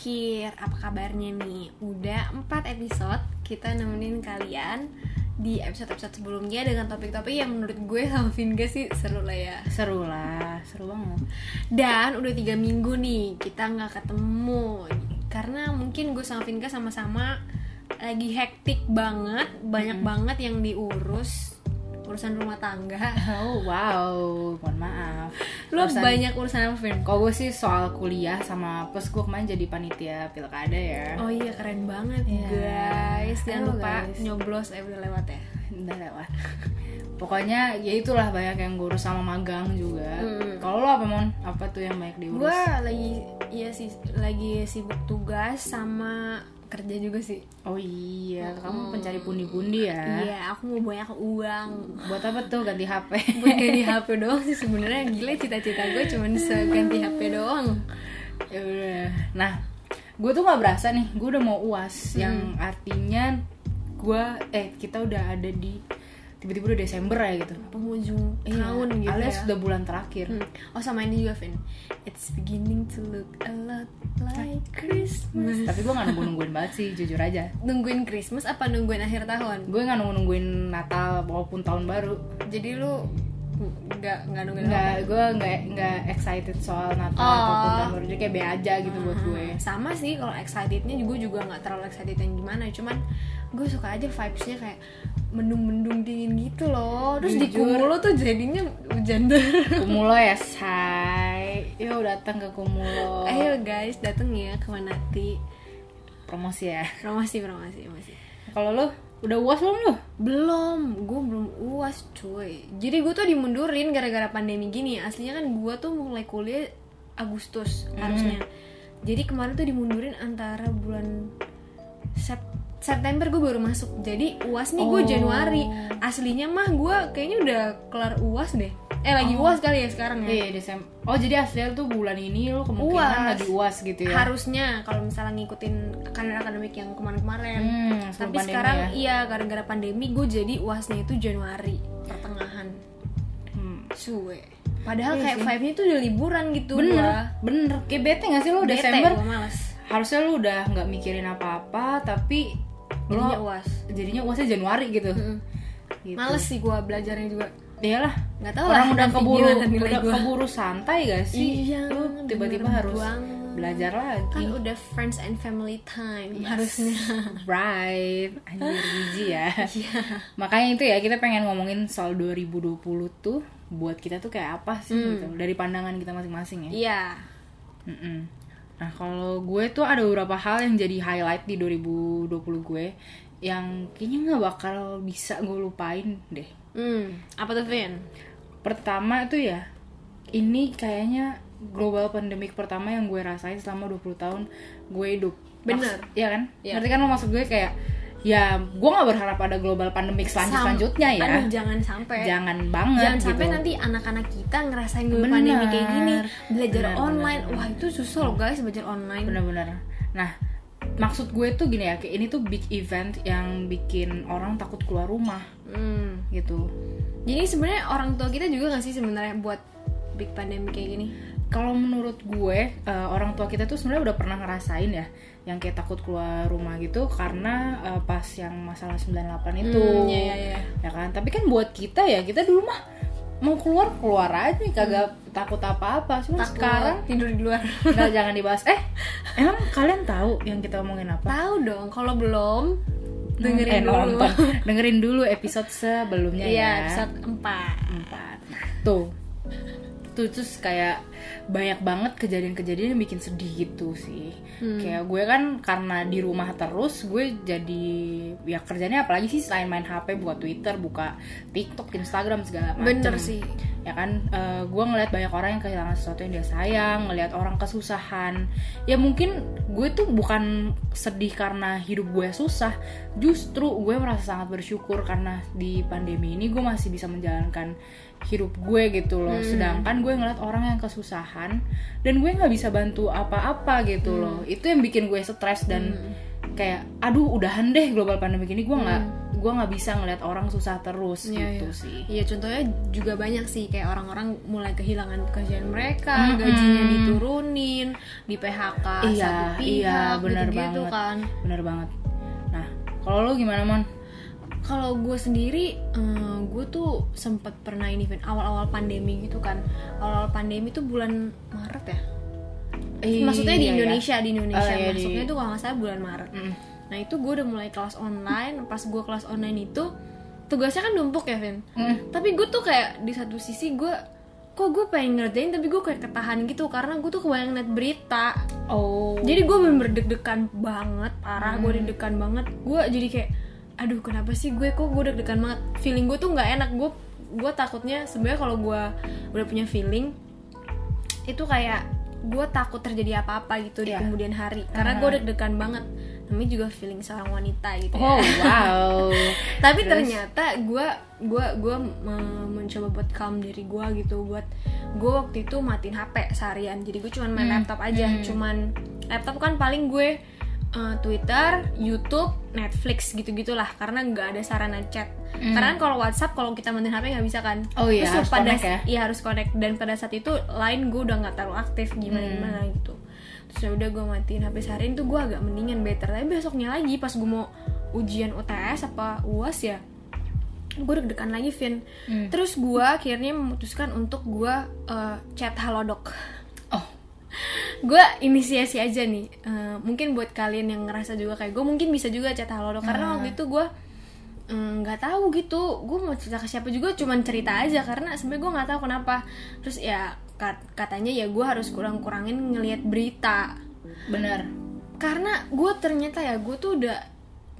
Mikir, apa kabarnya nih? Udah 4 episode kita nemenin kalian di episode-episode sebelumnya dengan topik-topik yang menurut gue sama Vinga sih seru lah ya Seru lah, seru banget. Dan udah tiga minggu nih kita nggak ketemu Karena mungkin gue sama Vinga sama-sama lagi hektik banget Banyak banget yang diurus Urusan rumah tangga Oh wow, mohon maaf. Lo Urusan- banyak urusan apa Vin? Kalau gue sih soal kuliah sama plus gue kemarin jadi panitia pilkada ya. Oh iya keren banget Iya. guys Jangan Halo, lupa guys. nyoblos eh udah lewat ya Udah lewat. Pokoknya ya itulah banyak yang gue urus sama magang juga. Hmm. Kalau lo apa mon? Apa tuh yang banyak diurus? Gue lagi iya sih lagi sibuk tugas sama kerja juga sih. Oh iya, kamu pencari pundi-pundi ya. Iya, aku mau banyak uang. Buat apa tuh ganti HP? Buat ganti HP doang sih sebenarnya gila cita-cita gue cuman seganti HP doang. ya udah. Nah, gue tuh nggak berasa nih, gue udah mau uas, Hmm. yang artinya gue eh kita udah ada di tiba-tiba udah Desember ya gitu. Penghujung tahun gitu ya. alias sudah bulan terakhir. Hmm. Oh sama ini juga Vin It's beginning to look a lot like Christmas Tapi gue gak nunggu-nungguin banget sih, jujur aja. Nungguin Christmas apa nungguin akhir tahun? Gue gak nunggu-nungguin Natal maupun tahun baru. Jadi lu nggak nggak nungguin Nggak, gue nggak nggak excited soal Natal Oh. ataupun tahun baru. Jadi kayak be aja gitu buat gue. sama sih kalau excitednya juga juga nggak terlalu excited yang gimana cuman gue suka aja vibesnya kayak mendung-mendung dingin gitu loh terus di Jujur. Kumulo tuh jadinya hujan Kumulo ya, say. Yuk datang ke Kumulo. ayo guys dateng ya ke Manati Promosi ya. promosi promosi promosi Kalau lo udah uas belum lo? belum gue belum uas cuy. Jadi gue tuh dimundurin gara-gara pandemi gini. Aslinya kan gue tuh mulai kuliah Agustus harusnya. Jadi kemarin tuh dimundurin antara bulan Sep- September gue baru masuk jadi uas nih gue Oh. Januari aslinya mah gue kayaknya udah kelar uas deh eh lagi uas kali ya sekarang ya Iya, Desember. Oh, jadi aslinya tuh bulan ini lo kemungkinan Uas. lagi uas gitu ya. harusnya kalau misalnya ngikutin kalender akademik yang kemarin-kemarin Hmm, tapi pandemi sekarang ya. iya gara-gara pandemi gue jadi uasnya itu Januari pertengahan Hmm. suwe padahal Iya kayak sih. vibe-nya tuh udah liburan gitu Bener, gua. bener. Kayak bete gak sih lo Bete, Desember? males Harusnya lo udah nggak mikirin apa-apa, tapi jadinya uas jadinya uasnya Januari gitu. Mm. Gitu. males sih gue belajarnya juga Iyalah. nggak tahu Orang lah udah keburu udah gua. keburu santai gak sih? Iya, Lo tiba-tiba harus banget. belajar lagi. kan udah friends and family time Yes. harusnya Right, anjir biji ya. Iya. Makanya itu ya kita pengen ngomongin soal 2020 tuh buat kita tuh kayak apa sih Hmm. gitu dari pandangan kita masing-masing ya. iya Mm-mm. Nah kalau gue tuh ada beberapa hal yang jadi highlight di 2020 gue yang kayaknya nggak bakal bisa gue lupain deh. hmm apa tuh Vin Pertama tuh ya ini kayaknya global pandemic pertama yang gue rasain selama 20 tahun gue hidup. Bener. Iya kan? Iya. Ngerti kan lo maksud gue kayak ya gue nggak berharap ada global pandemic selanjut Sam- selanjutnya ya. aduh jangan sampai. Jangan banget jangan sampai gitu. nanti anak-anak kita ngerasain dulu Bener. pandemi kayak gini. Belajar Bener, online. bener, wah itu susah loh guys belajar online. Bener-bener nah maksud gue tuh gini ya kayak ini tuh big event yang bikin orang takut keluar rumah. Hmm. gitu. Jadi sebenarnya orang tua kita juga nggak sih sebenarnya buat big pandemi kayak gini? Kalau menurut gue eh, orang tua kita tuh sebenarnya udah pernah ngerasain ya yang kayak takut keluar rumah gitu karena eh, pas yang masalah 98 itu Hmm, iya, iya, ya kan? Tapi kan buat kita ya kita dulu mah mau keluar keluar aja kagak takut apa-apa. Cuma Takut sekarang tidur di luar. Nggak jangan dibahas. Eh emang kalian tahu yang kita omongin apa? Tahu dong kalau belum dengerin Eh, dulu. Nonton. dengerin dulu episode sebelumnya iya ya. episode 4 empat. Tuh. Tuh terus kayak banyak banget kejadian-kejadian yang bikin sedih gitu sih. Hmm. kayak gue kan karena di rumah terus gue jadi ya kerjanya apalagi sih selain main HP buka Twitter buka TikTok Instagram segala macam bener sih. Ya kan? Eh, gue ngeliat banyak orang yang kehilangan sesuatu yang dia sayang ngeliat orang kesusahan. Ya mungkin gue tuh bukan sedih karena hidup gue susah justru gue merasa sangat bersyukur karena di pandemi ini gue masih bisa menjalankan hidup gue gitu loh. Sedangkan gue ngeliat orang yang kesusahan dan gue nggak bisa bantu apa-apa gitu loh itu yang bikin gue stres dan kayak aduh udahan deh global pandemi ini gue nggak gue nggak bisa ngeliat orang susah terus Iya, gitu iya. sih Iya contohnya juga banyak sih kayak orang-orang mulai kehilangan pekerjaan mereka, Mm-mm. gajinya diturunin, di PHK Iya, satu pihak, iya, bener gitu-gitu banget. kan. bener banget nah kalau lo gimana mon Kalau gue sendiri, gue tuh sempet pernah ini awal-awal pandemi gitu kan. Awal-awal pandemi tuh bulan Maret ya. Maksudnya di Iya, iya. Indonesia, di Indonesia Oh, iya, masuknya tuh kalau nggak salah bulan Maret. Mm. Nah itu gue udah mulai kelas online. Pas gue kelas online itu tugasnya kan numpuk ya Vin. Mm. Tapi gue tuh kayak di satu sisi gue kok gue pengen ngerjain tapi gue kayak ketahan gitu karena gue tuh kebayang net berita. oh Jadi gue bener deg-degan banget, parah gue deg-degan banget. Gue jadi kayak aduh kenapa sih gue kok gue deg-degan banget. Feeling gue tuh nggak enak. Gue gue takutnya sebenarnya kalau gue udah punya feeling itu kayak gue takut terjadi apa-apa gitu di Iya. kemudian hari karena gue deg-degan banget namanya juga feeling seorang wanita gitu ya. oh wow tapi Terus? ternyata gue gue gue mencoba buat calm diri gue gitu buat gue waktu itu matiin hp seharian jadi gue cuman main Hmm, laptop aja hmm. cuman laptop kan paling gue uh, Twitter, YouTube, Netflix gitu-gitulah karena nggak ada sarana chat. Hmm. Karena kan kalau WhatsApp kalau kita matiin HP nggak bisa kan. Oh iya, Terus harus pada connect ya? iya harus connect dan pada saat itu line gue udah nggak terlalu aktif gimana gimana gitu. Terus ya udah gue matiin HP seharian tuh gue agak mendingan better. Tapi besoknya lagi pas gue mau ujian UTS apa UAS ya gue deg-degan lagi Vin Hmm. terus gue akhirnya memutuskan untuk gue uh, chat halodoc gue inisiasi aja nih. Eh, mungkin buat kalian yang ngerasa juga kayak gue mungkin bisa juga chat halodoc karena Ah. waktu itu gue mm, nggak tahu gitu. Gue mau cerita ke siapa juga cuman cerita aja. Karena sebenarnya gue nggak tahu kenapa. Terus ya kat- katanya ya gue harus kurang-kurangin ngelihat berita. Bener. Karena gue ternyata ya gue tuh udah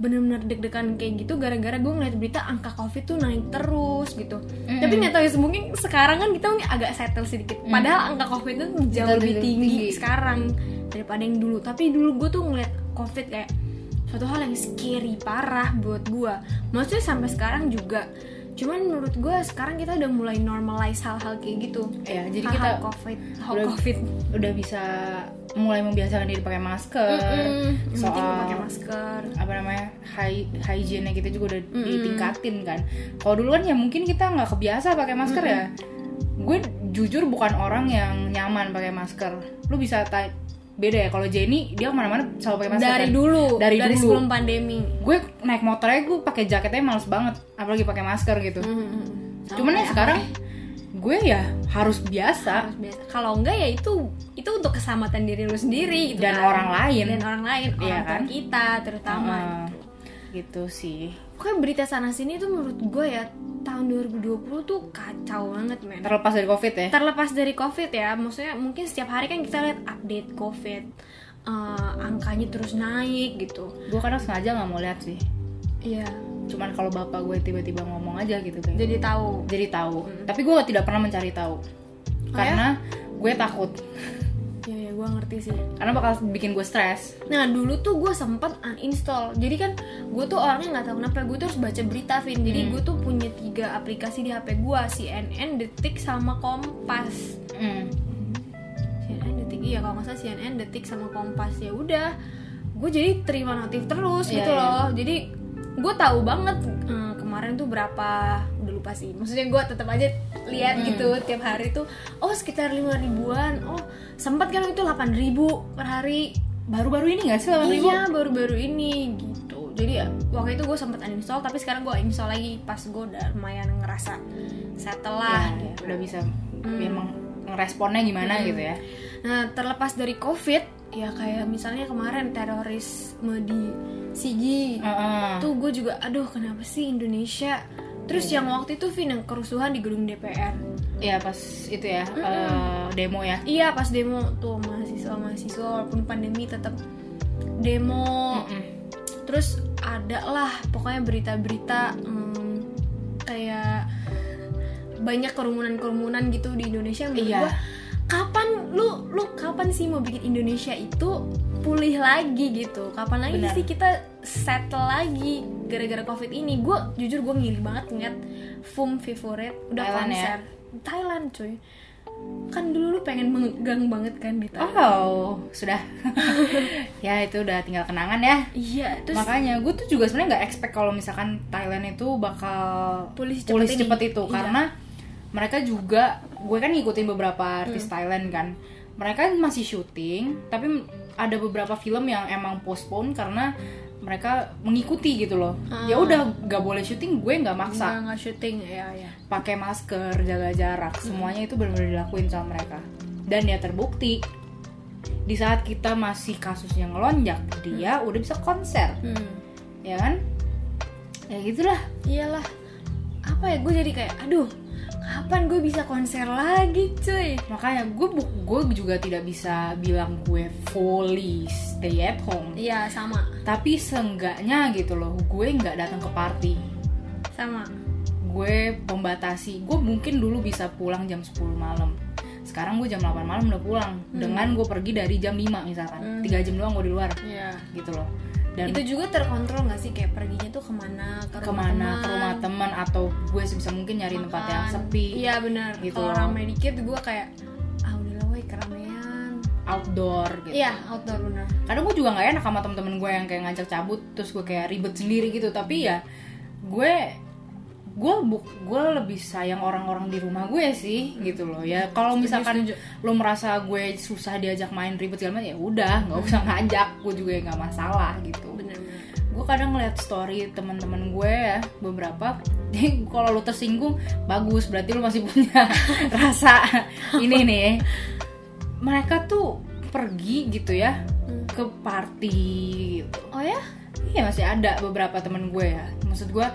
bener-bener deg-degan kayak gitu gara-gara gue ngeliat berita angka covid tuh naik terus gitu. Tapi nggak tahu ya mungkin sekarang kan kita mungkin agak settle sedikit. Padahal angka covid itu jauh Lebih lebih tinggi, tinggi. sekarang daripada yang dulu. Tapi dulu gue tuh ngeliat covid kayak suatu hal yang scary parah buat gue maksudnya sampai sekarang juga cuman menurut gue sekarang kita udah mulai normalize hal-hal kayak gitu. Ya jadi Hal-hal kita covid hal udah- covid. udah bisa mulai membiasakan diri pakai masker penting soal pakai masker. apa namanya hy hygiene kita juga udah ditingkatin kan. Kalau dulu kan ya mungkin kita nggak kebiasa pakai masker ya. Gue jujur bukan orang yang nyaman pakai masker. Lu bisa beda ya kalau Jenny dia ke mana-mana selalu pakai masker dari kan? dulu dari, dulu sebelum pandemi gue naik motornya gue pakai jaketnya males banget apalagi pakai masker gitu Sama cuman ya sekarang gue ya harus biasa harus biasa. Kalau enggak ya itu itu untuk keselamatan diri lu sendiri gitu Dan kan. orang lain. dan orang lain Iya orang tua kan? kita terutama. Gitu. gitu sih Pokoknya berita sana sini tuh menurut gue ya tahun 2020 tuh kacau banget men. terlepas dari covid ya Terlepas dari covid ya, maksudnya mungkin setiap hari kan kita lihat update covid, eh, angkanya terus naik gitu. gue kadang sengaja nggak mau lihat sih Iya. cuman kalau bapak gue tiba-tiba ngomong aja gitu kayak Jadi tahu. jadi tahu tapi gue tidak pernah mencari tahu karena gue takut ya, gue ngerti sih. karena bakal bikin gue stres. Nah dulu tuh gue sempet uninstall. Jadi kan gue tuh orangnya nggak tahu kenapa Gue tuh harus baca berita Vin. Jadi gue tuh punya tiga aplikasi di HP gue CNN, Detik, sama Kompas. Hmm. CNN, Detik, iya kalau nggak salah CNN, Detik, sama Kompas. Ya udah Gue jadi terima notif terus Iya, gitu iya. loh. Jadi gue tahu banget eh, kemarin tuh berapa lupa sih maksudnya gue tetap aja lihat Hmm. gitu tiap hari tuh oh sekitar lima ribuan oh sempat kan itu 8 ribu per hari baru-baru ini gak sih 8 ribu Iya baru-baru ini gitu. Jadi waktu itu gue sempet uninstall tapi sekarang gue install lagi pas gue udah lumayan ngerasa settle lah. Ya, gitu. udah bisa emang ngeresponnya gimana gitu ya Nah terlepas dari covid ya kayak misalnya kemarin terorisme di Sigi Heeh. tuh gue juga aduh kenapa sih Indonesia terus yang waktu itu Vin yang kerusuhan di gedung DPR ya pas itu ya eh, demo ya? Iya pas demo tuh mahasiswa mahasiswa walaupun pandemi tetap demo. Mm-mm. terus ada lah pokoknya berita-berita hmm, kayak banyak kerumunan-kerumunan gitu di Indonesia. Menurut Iya. gua kapan lu lu kapan sih mau bikin Indonesia itu pulih lagi gitu kapan lagi Benar. sih kita settle lagi gara-gara covid ini gue jujur gue ngiri banget ngeliat FUM favorit udah Thailand ya? konser Thailand cuy kan dulu lu pengen megang banget kan di Thailand Oh, sudah. ya itu udah tinggal kenangan ya. iya terus Makanya gue tuh juga sebenarnya nggak expect kalau misalkan Thailand itu bakal Pulih secepat pulih secepat itu Iya. karena mereka juga gue kan ngikutin beberapa artis Hmm. Thailand kan. Mereka masih syuting, tapi ada beberapa film yang emang postpone karena mereka mengikuti gitu loh. Ya udah nggak boleh syuting, gue nggak maksa nggak syuting ya ya pakai masker, jaga jarak, semuanya itu benar-benar dilakuin sama mereka. Dan ya terbukti di saat kita masih kasusnya ngelonjak, dia udah bisa konser, hmm. ya kan? Ya gitulah. iyalah apa ya gue jadi kayak aduh kapan gue bisa konser lagi cuy Makanya gue gue juga tidak bisa bilang gue fully stay at home. iya sama Tapi seenggaknya gitu loh, gue nggak datang ke party. sama Gue pembatasi. Gue mungkin dulu bisa pulang jam 10 malam. Sekarang gue jam 8 malam udah pulang. Dengan gue pergi dari jam 5 misalkan. Hmm. 3 jam doang gue di luar iya gitu loh. Dan itu juga terkontrol nggak sih? Kayak perginya tuh ke mana ke rumah ke mana teman, ke rumah teman atau gue sebisa mungkin nyari tempat yang makan. sepi iya benar. gitu kalau ramai dikit gue kayak ah udahlah woi keramaian. Outdoor gitu. Iya outdoor benar. Kadang gue juga nggak enak sama temen-temen gue yang kayak ngajak cabut terus gue kayak ribet sendiri gitu. Tapi ya gue gue buk gue lebih sayang orang-orang di rumah gue sih gitu loh. Ya kalau misalkan setuju. lo merasa gue susah diajak main ribet segala ya udah nggak usah ngajak gue juga nggak masalah gitu. Gue kadang ngeliat story teman-teman gue ya beberapa kalau lo tersinggung bagus berarti lo masih punya rasa ini nih. Mereka tuh pergi gitu ya Hmm. ke party gitu. Oh ya? Iya masih ada beberapa temen gue ya. Maksud gue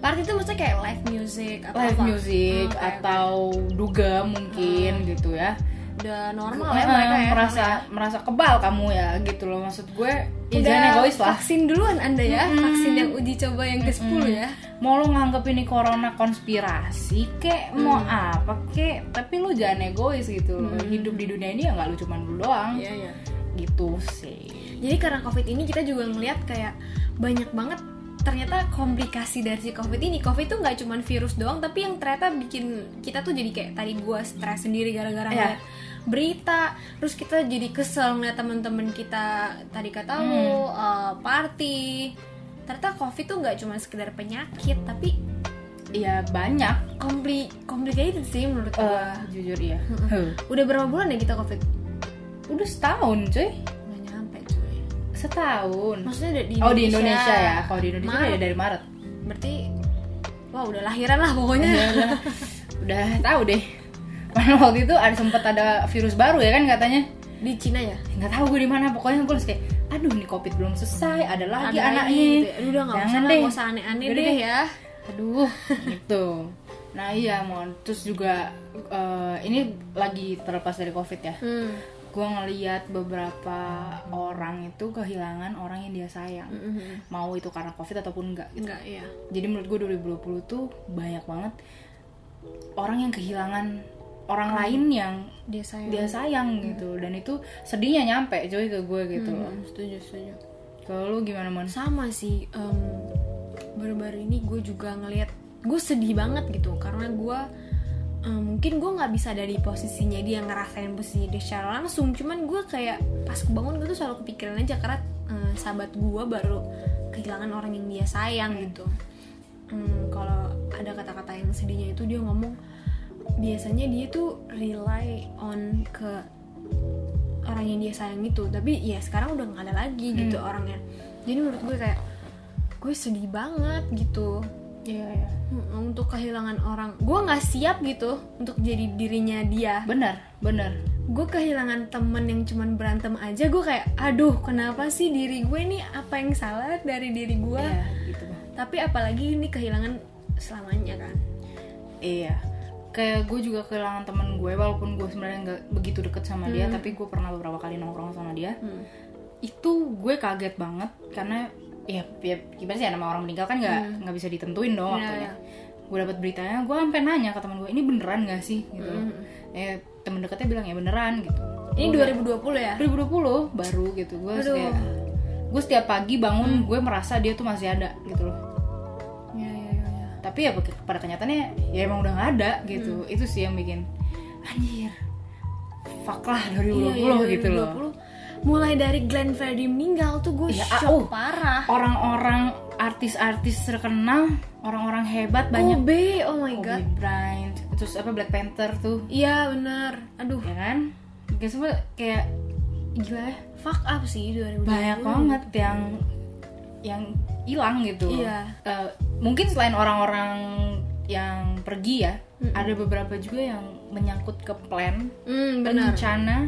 party itu maksudnya kayak live music atau live apa? music Hmm, atau dugem mungkin gitu ya. Udah normal ya mereka ya merasa merasa kebal kamu ya gitu loh. Maksud gue ya udah jangan egois lah. vaksin duluan anda ya. Mm-mm. vaksin yang uji coba yang ke 10 ya. Mau lu nganggep ini corona konspirasi kek? Mau apa kek? Tapi lu jangan egois gitu loh. Hidup di dunia ini ya nggak lu cuman lu doang. Iya iya. Gitu sih. Jadi karena covid ini kita juga ngeliat kayak banyak banget ternyata komplikasi dari si covid ini covid tuh nggak cuman virus doang tapi yang ternyata bikin kita tuh jadi kayak tadi gua stres sendiri gara-gara Iya. ngeliat berita terus kita jadi kesel ngeliat teman-teman kita tadi kata lu uh, party. Ternyata covid tuh nggak cuma sekedar penyakit tapi ya banyak. kompli complicated sih menurut Eh, gua. jujur ya Huh. udah berapa bulan ya kita covid? Udah setahun cuy setahun. Maksudnya di oh di Indonesia. Ya? Kalau di Indonesia Maret. ya dari Maret. Berarti wah udah lahiran lah pokoknya. Udah, udah, udah tahu deh. Karena waktu itu ada sempat ada virus baru ya kan katanya? Di Cina ya? Nggak tahu gue di mana pokoknya gue harus kayak aduh nih covid belum selesai ada lagi Ada anaknya. gitu ya. Aduh, udah nggak usah deh. nggak usah aneh-aneh deh deh. ya. Aduh gitu. Nah iya mon. Terus juga eh, ini lagi terlepas dari covid ya. Hmm. Gue ngeliat beberapa orang itu kehilangan orang yang dia sayang. Mhm. mau itu karena covid ataupun enggak gitu. enggak ya jadi menurut gue 2020 tuh banyak banget orang yang kehilangan orang lain yang dia sayang. dia sayang gitu. Dan itu sedihnya nyampe coy ke gue gitu loh. Hmm, setuju setuju. Kalau lu gimana mon? Sama sih em, baru-baru ini gue juga ngelihat gue sedih banget gitu. Karena gue em, mungkin gue nggak bisa ada di posisinya dia ngerasain posisinya dia secara langsung. Cuman gue kayak pas kebangun gue tuh selalu kepikiran aja karena em, sahabat gue baru kehilangan orang yang dia sayang gitu. Em, kalau ada kata-kata yang sedihnya itu dia ngomong biasanya dia tuh rely on ke orang yang dia sayang itu. Tapi ya sekarang udah nggak ada lagi gitu orangnya. Jadi menurut gue kayak gue sedih banget gitu iya Hmm, untuk kehilangan orang. Gue nggak siap gitu untuk jadi dirinya dia. Benar benar. Gue kehilangan temen yang cuman berantem aja gue kayak aduh kenapa sih diri gue nih apa yang salah dari diri gue iya gitu tapi apalagi ini kehilangan selamanya kan? Iya. Kayak gue juga kehilangan temen gue walaupun gue sebenarnya nggak begitu deket sama dia tapi gue pernah beberapa kali nongkrong sama dia. Hmm. itu gue kaget banget karena ya, ya gimana sih ya, nama orang meninggal kan nggak nggak bisa ditentuin dong waktunya. Iya. gue dapat beritanya gue sampai nanya ke temen gue ini beneran gak sih? Gitu. Hmm. eh temen dekatnya bilang ya beneran gitu. Ini Gua 2020 ya? 2020 baru gitu. Gue kayak gue setiap pagi bangun gue merasa dia tuh masih ada gitu loh. Ya ya ya, ya. tapi ya pada kenyataannya ya emang udah nggak ada gitu. Itu sih yang bikin anjir fuck lah 2020 Iya, iya, gitu loh. 2020. Mulai dari Glenn Fredly meninggal tuh gue Iya, shock uh. parah. orang-orang artis-artis terkenal orang-orang hebat banyak. Kobe oh my god. Kobe Bryant terus apa Black Panther tuh. Iya benar aduh. Ya kan? Kayak semua kayak gila ya. Fuck up sih 2020 banyak banget yang yang hilang gitu. Iya. Eh, mungkin selain orang-orang yang pergi ya ada beberapa juga yang menyangkut ke plan hmm benar. rencana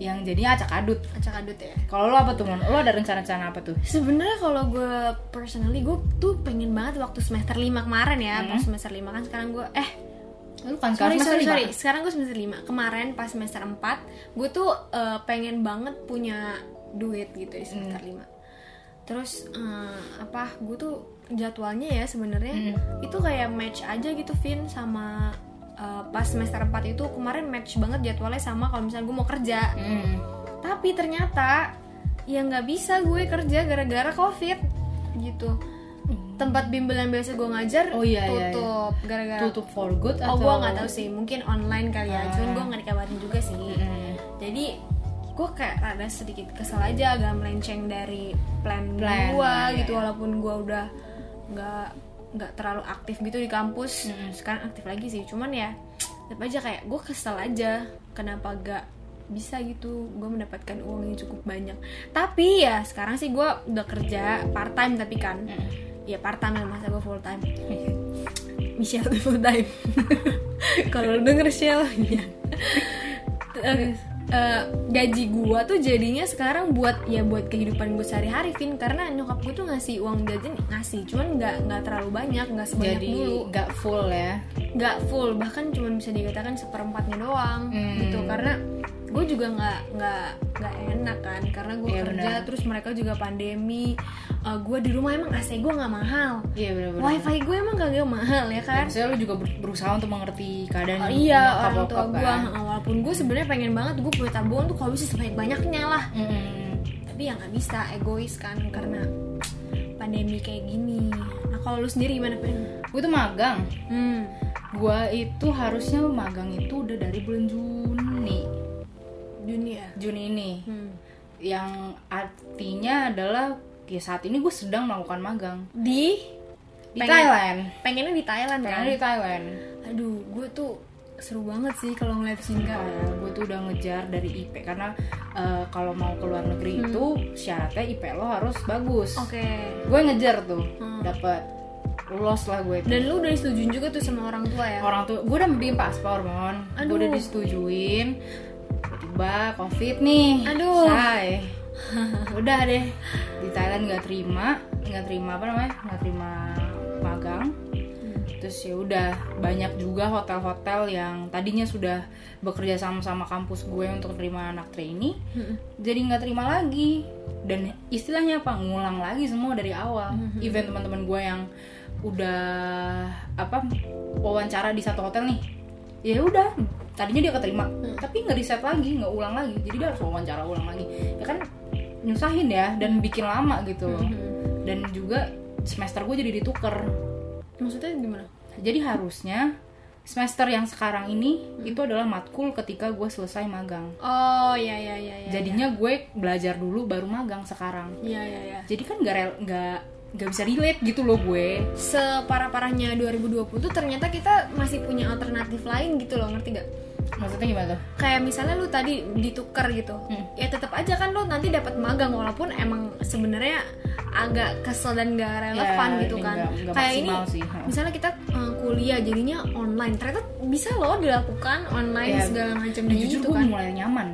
yang jadinya acak adut acak adut ya kalau lo apa tuh Mon? lo ada rencana-rencana apa tuh Sebenarnya kalau gue personally gue tuh pengen banget waktu semester 5 kemarin ya, Hmm. pas semester 5 kan sekarang gue eh lo kan sorry sorry semester sorry, lima. sekarang gue semester 5. Kemarin pas semester 4, gue tuh eh, pengen banget punya duit gitu di semester Hmm. 5. Terus eh, apa? Gue tuh jadwalnya ya sebenarnya Hmm. itu kayak match aja gitu Vin sama eh, pas semester 4 itu kemarin match banget jadwalnya sama kalau misalnya gue mau kerja. Hmm. Tapi ternyata ya nggak bisa gue kerja gara-gara covid gitu. Tempat bimbel yang biasa gue ngajar Oh, iya, iya, iya. tutup gara-gara. tutup for good Oh atau gue nggak tahu sih, mungkin online kali ya. Ah. Cuman gue nggak dikabarin juga sih. Mm. Jadi gue kayak rada sedikit kesel aja agak melenceng dari plan, Plan, gue iya, gitu iya. walaupun gue udah nggak nggak terlalu aktif gitu di kampus. Mm-mm. sekarang aktif lagi sih cuman ya tetap aja kayak gue kesel aja kenapa gak bisa gitu. Gue mendapatkan uang yang cukup banyak. Tapi ya sekarang sih gue udah kerja part time tapi kan. Mm. ya part time lah masa gue full time Michelle tuh full time kalau lu denger Shell. Ya Eh, eh, gaji gua tuh jadinya sekarang buat ya buat kehidupan gue sehari-hari Vin. Karena nyokap gue tuh ngasih uang jajan ngasih cuman nggak nggak terlalu banyak nggak sebanyak jadi dulu. nggak full ya? Nggak full bahkan cuma bisa dikatakan seperempatnya doang Hmm. gitu. Karena gue juga nggak nggak nggak enak kan karena gue Iya, kerja benar. terus mereka juga pandemi. Gue di rumah emang AC gue nggak mahal. Iya benar-benar. Wifi gue emang kagak mahal ya kan? Maksudnya lu juga ber- berusaha untuk mengerti keadaan Oh, iya orang tua gue kan. walaupun gue sebenarnya pengen banget gue punya tabungan tuh kalau bisa sebanyak banyaknya lah. Mm. tapi ya nggak bisa egois kan karena pandemi kayak gini. Nah kalau lu sendiri gimana pen? Gue tuh magang. Hmm. Gue itu harusnya magang itu udah dari bulan Juni dunia Juni ini. Hmm. yang artinya adalah ya saat ini gue sedang melakukan magang. Di? Di Pengen- Thailand. pengennya di Thailand kan? pengen di Thailand. Aduh gue tuh seru banget sih kalau ngeliat Singa gue tuh udah ngejar dari IP karena eh, kalau mau ke luar negeri Hmm. itu syaratnya IP lo harus bagus. Oke. Gue ngejar tuh Hmm. dapat lolos lah gue dan lu udah disetujuin juga tuh sama orang tua ya? Orang tuh gue udah bikin paspor mon. Gue udah disetujuin tiba covid nih. Aduh. say. Udah deh. Di Thailand nggak terima nggak terima apa namanya? Nggak terima magang. Terus ya udah banyak juga hotel-hotel yang tadinya sudah bekerja sama sama kampus gue untuk terima anak trainee Hmm. jadi nggak terima lagi. Dan istilahnya apa? Ngulang lagi semua dari awal. Mhm. event teman-teman gue yang udah apa wawancara di satu hotel nih. Ya udah tadinya dia keterima Hmm. tapi nggak riset lagi nggak ulang lagi. Jadi dia harus wawancara ulang lagi. Ya kan nyusahin ya dan bikin lama gitu. Loh Mhm. dan juga semester gue jadi dituker maksudnya gimana? Jadi harusnya semester yang sekarang ini Hmm. itu adalah matkul ketika gue selesai magang. Oh ya ya ya ya jadinya gue belajar dulu baru magang sekarang. Ya ya ya jadi kan nggak nggak nggak bisa relate gitu loh gue separah-parahnya 2020 tuh ternyata kita masih punya alternatif lain gitu loh ngerti gak? maksudnya gimana tuh Kayak misalnya lu tadi ditukar gitu, Hmm. ya tetap aja kan lu nanti dapat magang walaupun emang sebenarnya agak kesel dan gak relevan Ya, gitu kan. nggak- nggak Kayak ini, sih, misalnya kita uh, kuliah jadinya online, ternyata bisa loh dilakukan online Ya, segala macam dan jujur gitu gue kan. mulai nyaman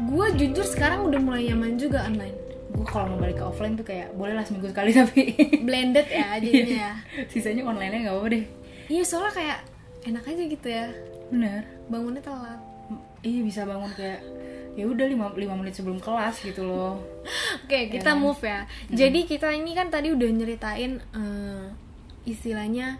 Gue jujur sekarang udah mulai nyaman juga online, gue kalau mau balik ke offline tuh kayak boleh lah seminggu sekali tapi blended ya jadinya ya. sisanya online nya nggak apa-apa deh Iya soalnya kayak enak aja gitu ya, bener bangunnya telat. iya bisa bangun kayak ya udah lima, lima menit sebelum kelas gitu loh Oke, kita move ya. Jadi kita ini kan tadi udah nyeritain eh, istilahnya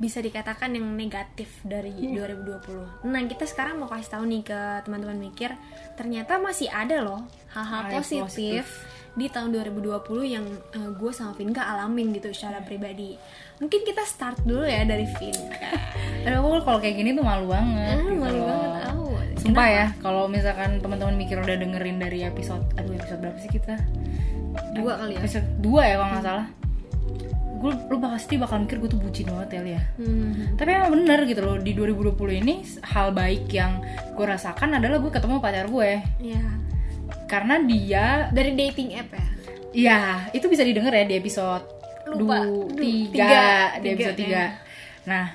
bisa dikatakan yang negatif dari 2020. Nah, kita sekarang mau kasih tahu nih ke teman-teman mikir, ternyata masih ada loh hal-hal Hal yang positif, di tahun 2020 yang gue sama Vinka alamin gitu secara pribadi. Mungkin kita start dulu ya dari Vin. Aduh aku kalau kayak gini tuh malu banget Ah, gitu malu loh. banget, au. sumpah ya kalau misalkan teman-teman mikir udah dengerin dari episode aduh episode berapa sih kita Dua kali ya. episode dua ya kalau nggak salah gue lu pasti bakal mikir gue tuh bucin banget ya Lia. Hmm. tapi emang bener gitu loh di 2020 ini hal baik yang gue rasakan adalah gue ketemu pacar gue Ya. Karena dia Dari dating app ya. ya itu bisa didengar ya di episode Lupa. du- tiga, tiga. di Tiga, episode ya. tiga nah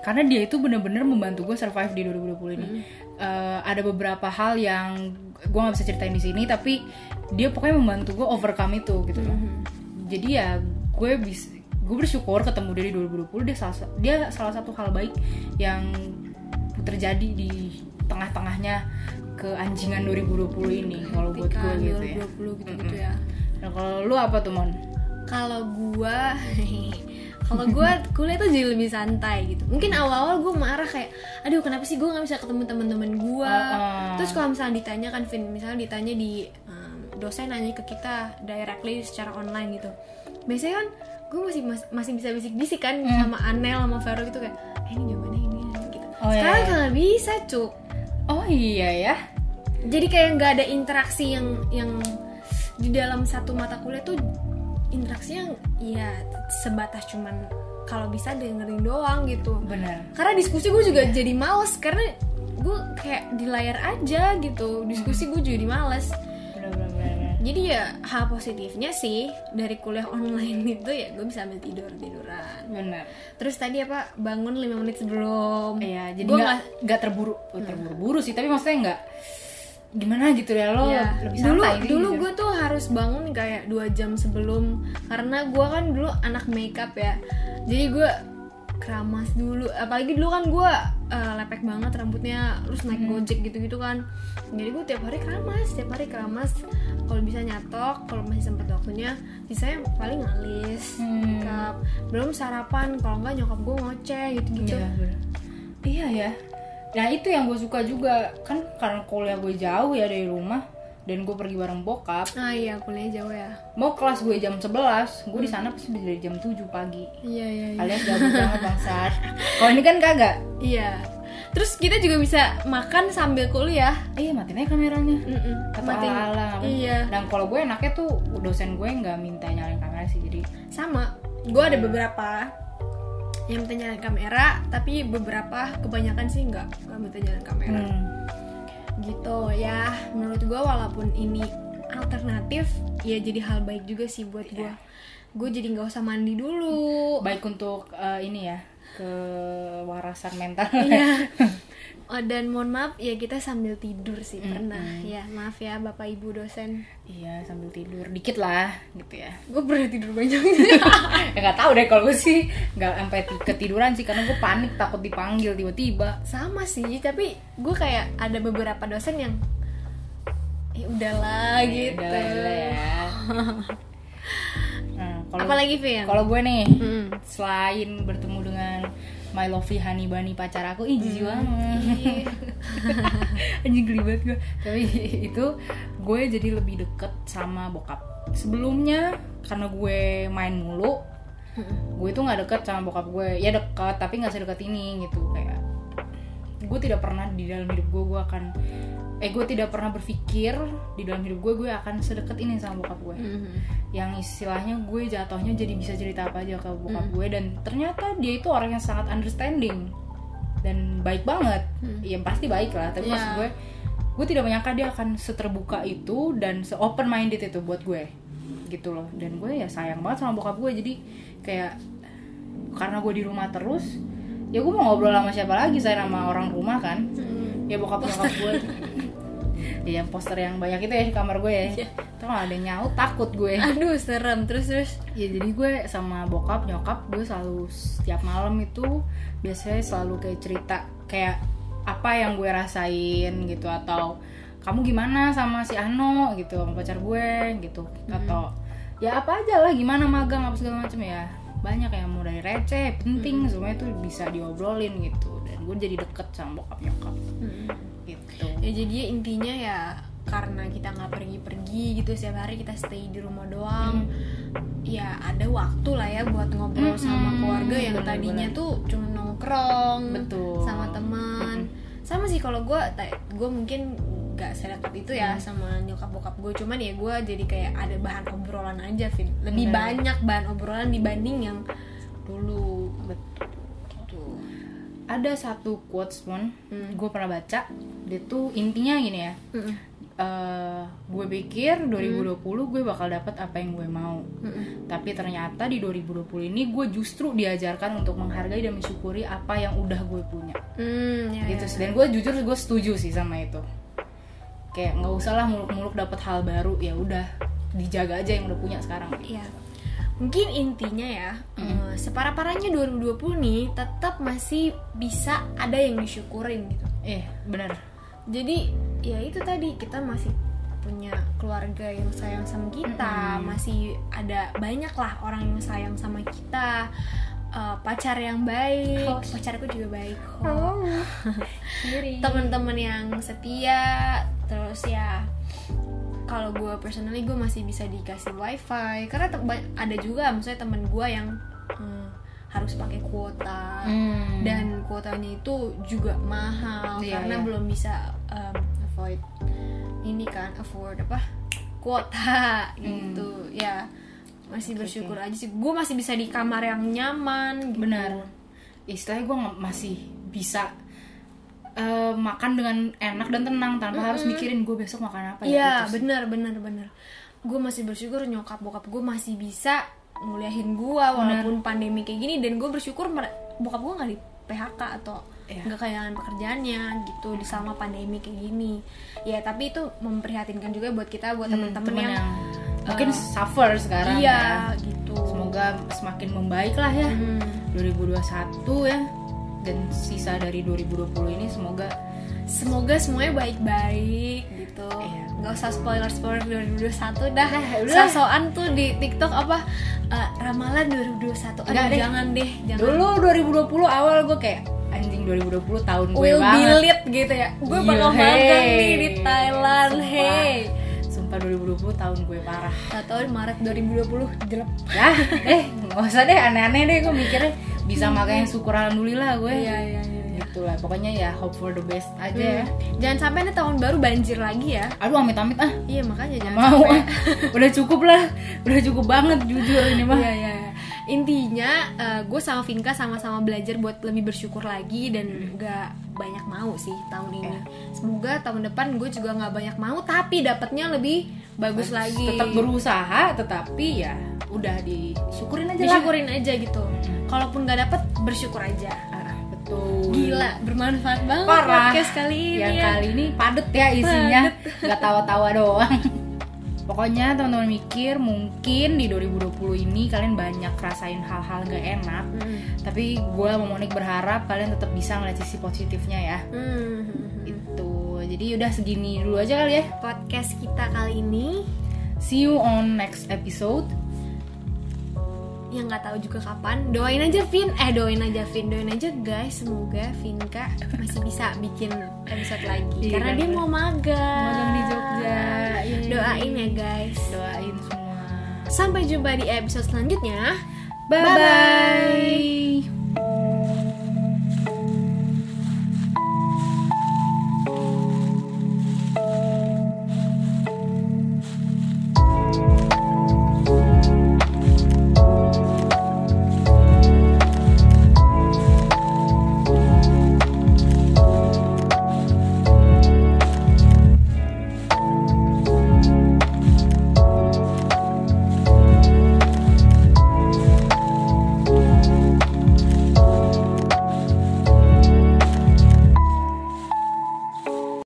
karena dia itu bener-bener membantu gue survive di 2020 ini Eh, ada beberapa hal yang gue nggak bisa ceritain di sini tapi dia pokoknya membantu gue overcome itu gitu loh jadi ya gue bisa gue bersyukur ketemu dia di 2020 dia salah sa- dia salah satu hal baik yang terjadi di tengah-tengahnya keanjingan 2020 ini kalau buat gue gitu ya 2020 gitu-gitu ya. nah kalau lu apa tuh mon Kalau gua kalau gua kuliah tuh jadi lebih santai gitu. Mungkin awal-awal gua marah kayak aduh kenapa sih gua nggak bisa ketemu teman-teman gua. Uh-uh. Terus kalau misalnya ditanya kan Vin, misalnya ditanya di um, dosen nanya ke kita directly secara online gitu. Biasanya kan gue masih mas- masih bisa bisik-bisik kan sama Anel sama Vero gitu kayak eh, ini jawabannya ini ini," gitu. Oh, iya, Sekarang iya. nggak bisa cuk. Oh iya ya Jadi kayak nggak ada interaksi yang yang di dalam satu mata kuliah tuh interaksinya ya sebatas cuman kalau bisa dengerin doang gitu. benar Karena diskusi gue juga jadi males karena gue kayak di layar aja gitu. Diskusi gue jadi males. Jadi ya hal positifnya sih dari kuliah online itu ya gue bisa ambil tidur tiduran. benar Terus tadi apa bangun 5 menit sebelum. iya jadi Gua nggak terburu oh, terburu-buru sih tapi maksudnya nggak gimana gitu ya lo Iya. lebih dulu santai sih dulu gitu. gue tuh harus bangun kayak dua jam sebelum karena gue kan dulu anak makeup ya jadi gue keramas dulu apalagi dulu kan gue eh, lepek banget rambutnya terus naik Hmm. gojek gitu gitu kan. Jadi gue tiap hari keramas tiap hari keramas. Kalau bisa nyatok kalau masih sempet waktunya sisanya paling ngalis Hmm. makeup belum sarapan kalau nggak nyokap gue ngoceh gitu gitu Iya, bener. iya ya. Nah itu yang gue suka juga. Kan karena kuliah gue jauh ya dari rumah dan gue pergi bareng bokap. Ah iya kuliah jauh ya. Mau kelas gue jam 11 gue di sana pasti dari jam 7 pagi. Iya iya iya. Alias gabut banget bangsat. Kalau ini kan kagak? Iya. Terus kita juga bisa makan sambil kuliah. iya matiin aja kameranya Mm-mm. atau Matiin- ala-ala apa. Iya. dan kalau gue enaknya tuh dosen gue nggak minta nyalain kamera sih jadi Sama. Gue ada beberapa yang minta nyalain kamera, tapi beberapa kebanyakan sih nggak nggak minta nyalain kamera. hmm, Gitu ya. Menurut gue walaupun ini alternatif, ya jadi hal baik juga sih buat gue. Gue jadi nggak usah mandi dulu. baik untuk eh, ini ya kewarasan mental. Iya. Oh, dan mohon maaf ya kita sambil tidur sih pernah. Ya maaf ya bapak ibu dosen. Iya sambil tidur. Dikit lah gitu ya. Gue pernah tidur banyak. Ya nggak tahu deh kalau gue sih nggak sampai ti- ketiduran sih karena gue panik takut dipanggil tiba-tiba. Sama sih tapi gue kayak ada beberapa dosen yang ya udahlah gitu Udah lah, udah ya kalau apalagi Vin? kalau gue nih Hmm. selain bertemu dengan my lovely honey bunny pacar aku ih jijik Hmm. banget. Anjing geli banget gue tapi itu gue jadi lebih deket sama bokap. Sebelumnya karena gue main mulu gue itu nggak deket sama bokap gue. Ya deket tapi nggak sedekat ini gitu. Kayak gue tidak pernah di dalam hidup gue gue akan eh gue tidak pernah berpikir di dalam hidup gue gue akan sedekat ini sama bokap gue Mhm. yang istilahnya gue jatuhnya jadi bisa cerita apa aja ke bokap Hmm. gue dan ternyata dia itu orang yang sangat understanding dan baik banget ya pasti baik lah tapi. Ya. maksud gue gue tidak menyangka dia akan seterbuka itu dan se open minded itu buat gue gitu loh dan gue ya sayang banget sama bokap gue jadi kayak karena gue di rumah terus ya gue mau ngobrol sama siapa lagi saya sama orang rumah kan Hmm. ya bokap nyokap gue ya poster yang banyak itu ya di kamar gue ya. Iya. Tuh kalau ada nyaut takut gue. Aduh serem. Terus terus? Ya jadi gue sama bokap nyokap gue selalu setiap malam itu biasanya selalu kayak cerita kayak apa yang gue rasain gitu atau kamu gimana sama si Ano gitu sama pacar gue gitu. Atau ya apa aja lah gimana magang apa segala macam ya banyak yang mau dari receh penting semuanya tuh bisa diobrolin gitu. Dan gue jadi deket sama bokap nyokap. Hmm. gitu. Ya jadi intinya ya karena kita nggak pergi-pergi gitu setiap hari kita stay di rumah doang ya ada waktu lah ya buat ngobrol sama Mm-mm, keluarga yang bener-bener. tadinya tuh cuma nongkrong Betul. sama teman. Sama sih kalau gue gue mungkin gak sedekat itu ya sama nyokap bokap gue. Cuman ya gue jadi kayak ada bahan obrolan aja Vin. Lebih Bener. banyak bahan obrolan dibanding yang dulu. Betul. Gitu ada satu quotes pun Hmm. gue pernah baca. Dia tuh intinya gini ya. Mm-mm. eh gue pikir 2020 gue bakal dapat apa yang gue mau. Mm-mm. tapi ternyata di 2020 ini gue justru diajarkan untuk menghargai dan mensyukuri apa yang udah gue punya. Hmm, ya, gitu ya. sih. dan gue jujur gue setuju sih sama itu kayak nggak usah lah muluk-muluk dapat hal baru ya udah dijaga aja yang udah punya sekarang Iya. Mungkin intinya ya, eh, separah-parahnya 2020 nih tetap masih bisa ada yang disyukurin gitu. eh bener Jadi ya itu tadi kita masih punya keluarga yang sayang sama kita, masih ada banyak lah orang yang sayang sama kita, eh, pacar yang baik, Oh. pacarku juga baik kok. teman-teman yang setia. Terus ya kalau gue personally gue masih bisa dikasih wifi. Karena ada juga misalnya temen gue yang eh, harus pakai kuota. Hmm. dan kuotanya itu juga mahal. Iya, karena iya. belum bisa um, avoid ini kan afford apa? Kuota. Gitu. Ya masih bersyukur aja sih gue masih bisa di kamar yang nyaman gitu. bener istilahnya gue masih bisa eh, makan dengan enak dan tenang tanpa harus mikirin gue besok makan apa ya Iya gitu benar benar benar. Gue masih bersyukur nyokap bokap gue masih bisa nguliahin gue walaupun pandemi kayak gini dan gue bersyukur bokap gue nggak di PHK atau Iya. nggak kehilangan pekerjaannya gitu di selama pandemi kayak gini. Ya tapi itu memprihatinkan juga buat kita buat Hmm, teman-teman temen yang, yang mungkin suffer sekarang iya ya. gitu. semoga semakin membaik lah ya Hmm. 2021 ya dan sisa dari 2020 ini semoga Semoga semuanya baik-baik gitu. Iya. Gak usah spoiler-spoiler 2021 dah. udah. Sosokan tuh di TikTok apa eh, ramalan 2021. Aduh, deh. jangan deh, jangan. dulu 2020 awal gue kayak anjing 2020 tahun gue will banget lit gitu ya. Gue bakal magang hey. nih di Thailand, hey. Sumpah 2020 tahun gue parah Gak tau Maret 2020 jelek. ya eh nggak usah deh aneh-aneh deh gue mikirnya bisa makanya syukur alhamdulillah gue Iya, iya, iya. iya. gitu lah pokoknya ya hope for the best aja ya Hmm. Jangan sampai nih tahun baru banjir lagi ya. aduh amit-amit ah Iya makanya jangan mau sampai. ah. udah cukup lah udah cukup banget jujur ini mah Iya iya. Intinya gue sama Vinka sama-sama belajar buat lebih bersyukur lagi dan nggak banyak mau sih tahun ini. Semoga tahun depan gue juga nggak banyak mau tapi dapatnya lebih bagus lagi. tetap berusaha tetapi ya udah disyukurin aja lah Disyukurin aja gitu. Kalaupun nggak dapet bersyukur aja. Ah, betul Gila bermanfaat banget parah podcast kali ini yang ya. kali ini padet ya isinya nggak tawa-tawa doang pokoknya teman-teman mikir mungkin di 2020 ini kalian banyak rasain hal-hal gak enak. Hmm. tapi gue sama Monik berharap kalian tetap bisa ngeliat sisi positifnya ya. Hmm. itu. Jadi udah segini dulu aja kali ya. Podcast kita kali ini. See you on next episode yang nggak tahu juga kapan doain aja Vin. Eh doain aja Vin. Doain aja guys. Semoga Vinka masih bisa bikin episode lagi. Iya, karena dia mau magang. Magang di Jogja. Iya. doain ya guys. Doain semua. Sampai jumpa di episode selanjutnya. Bye bye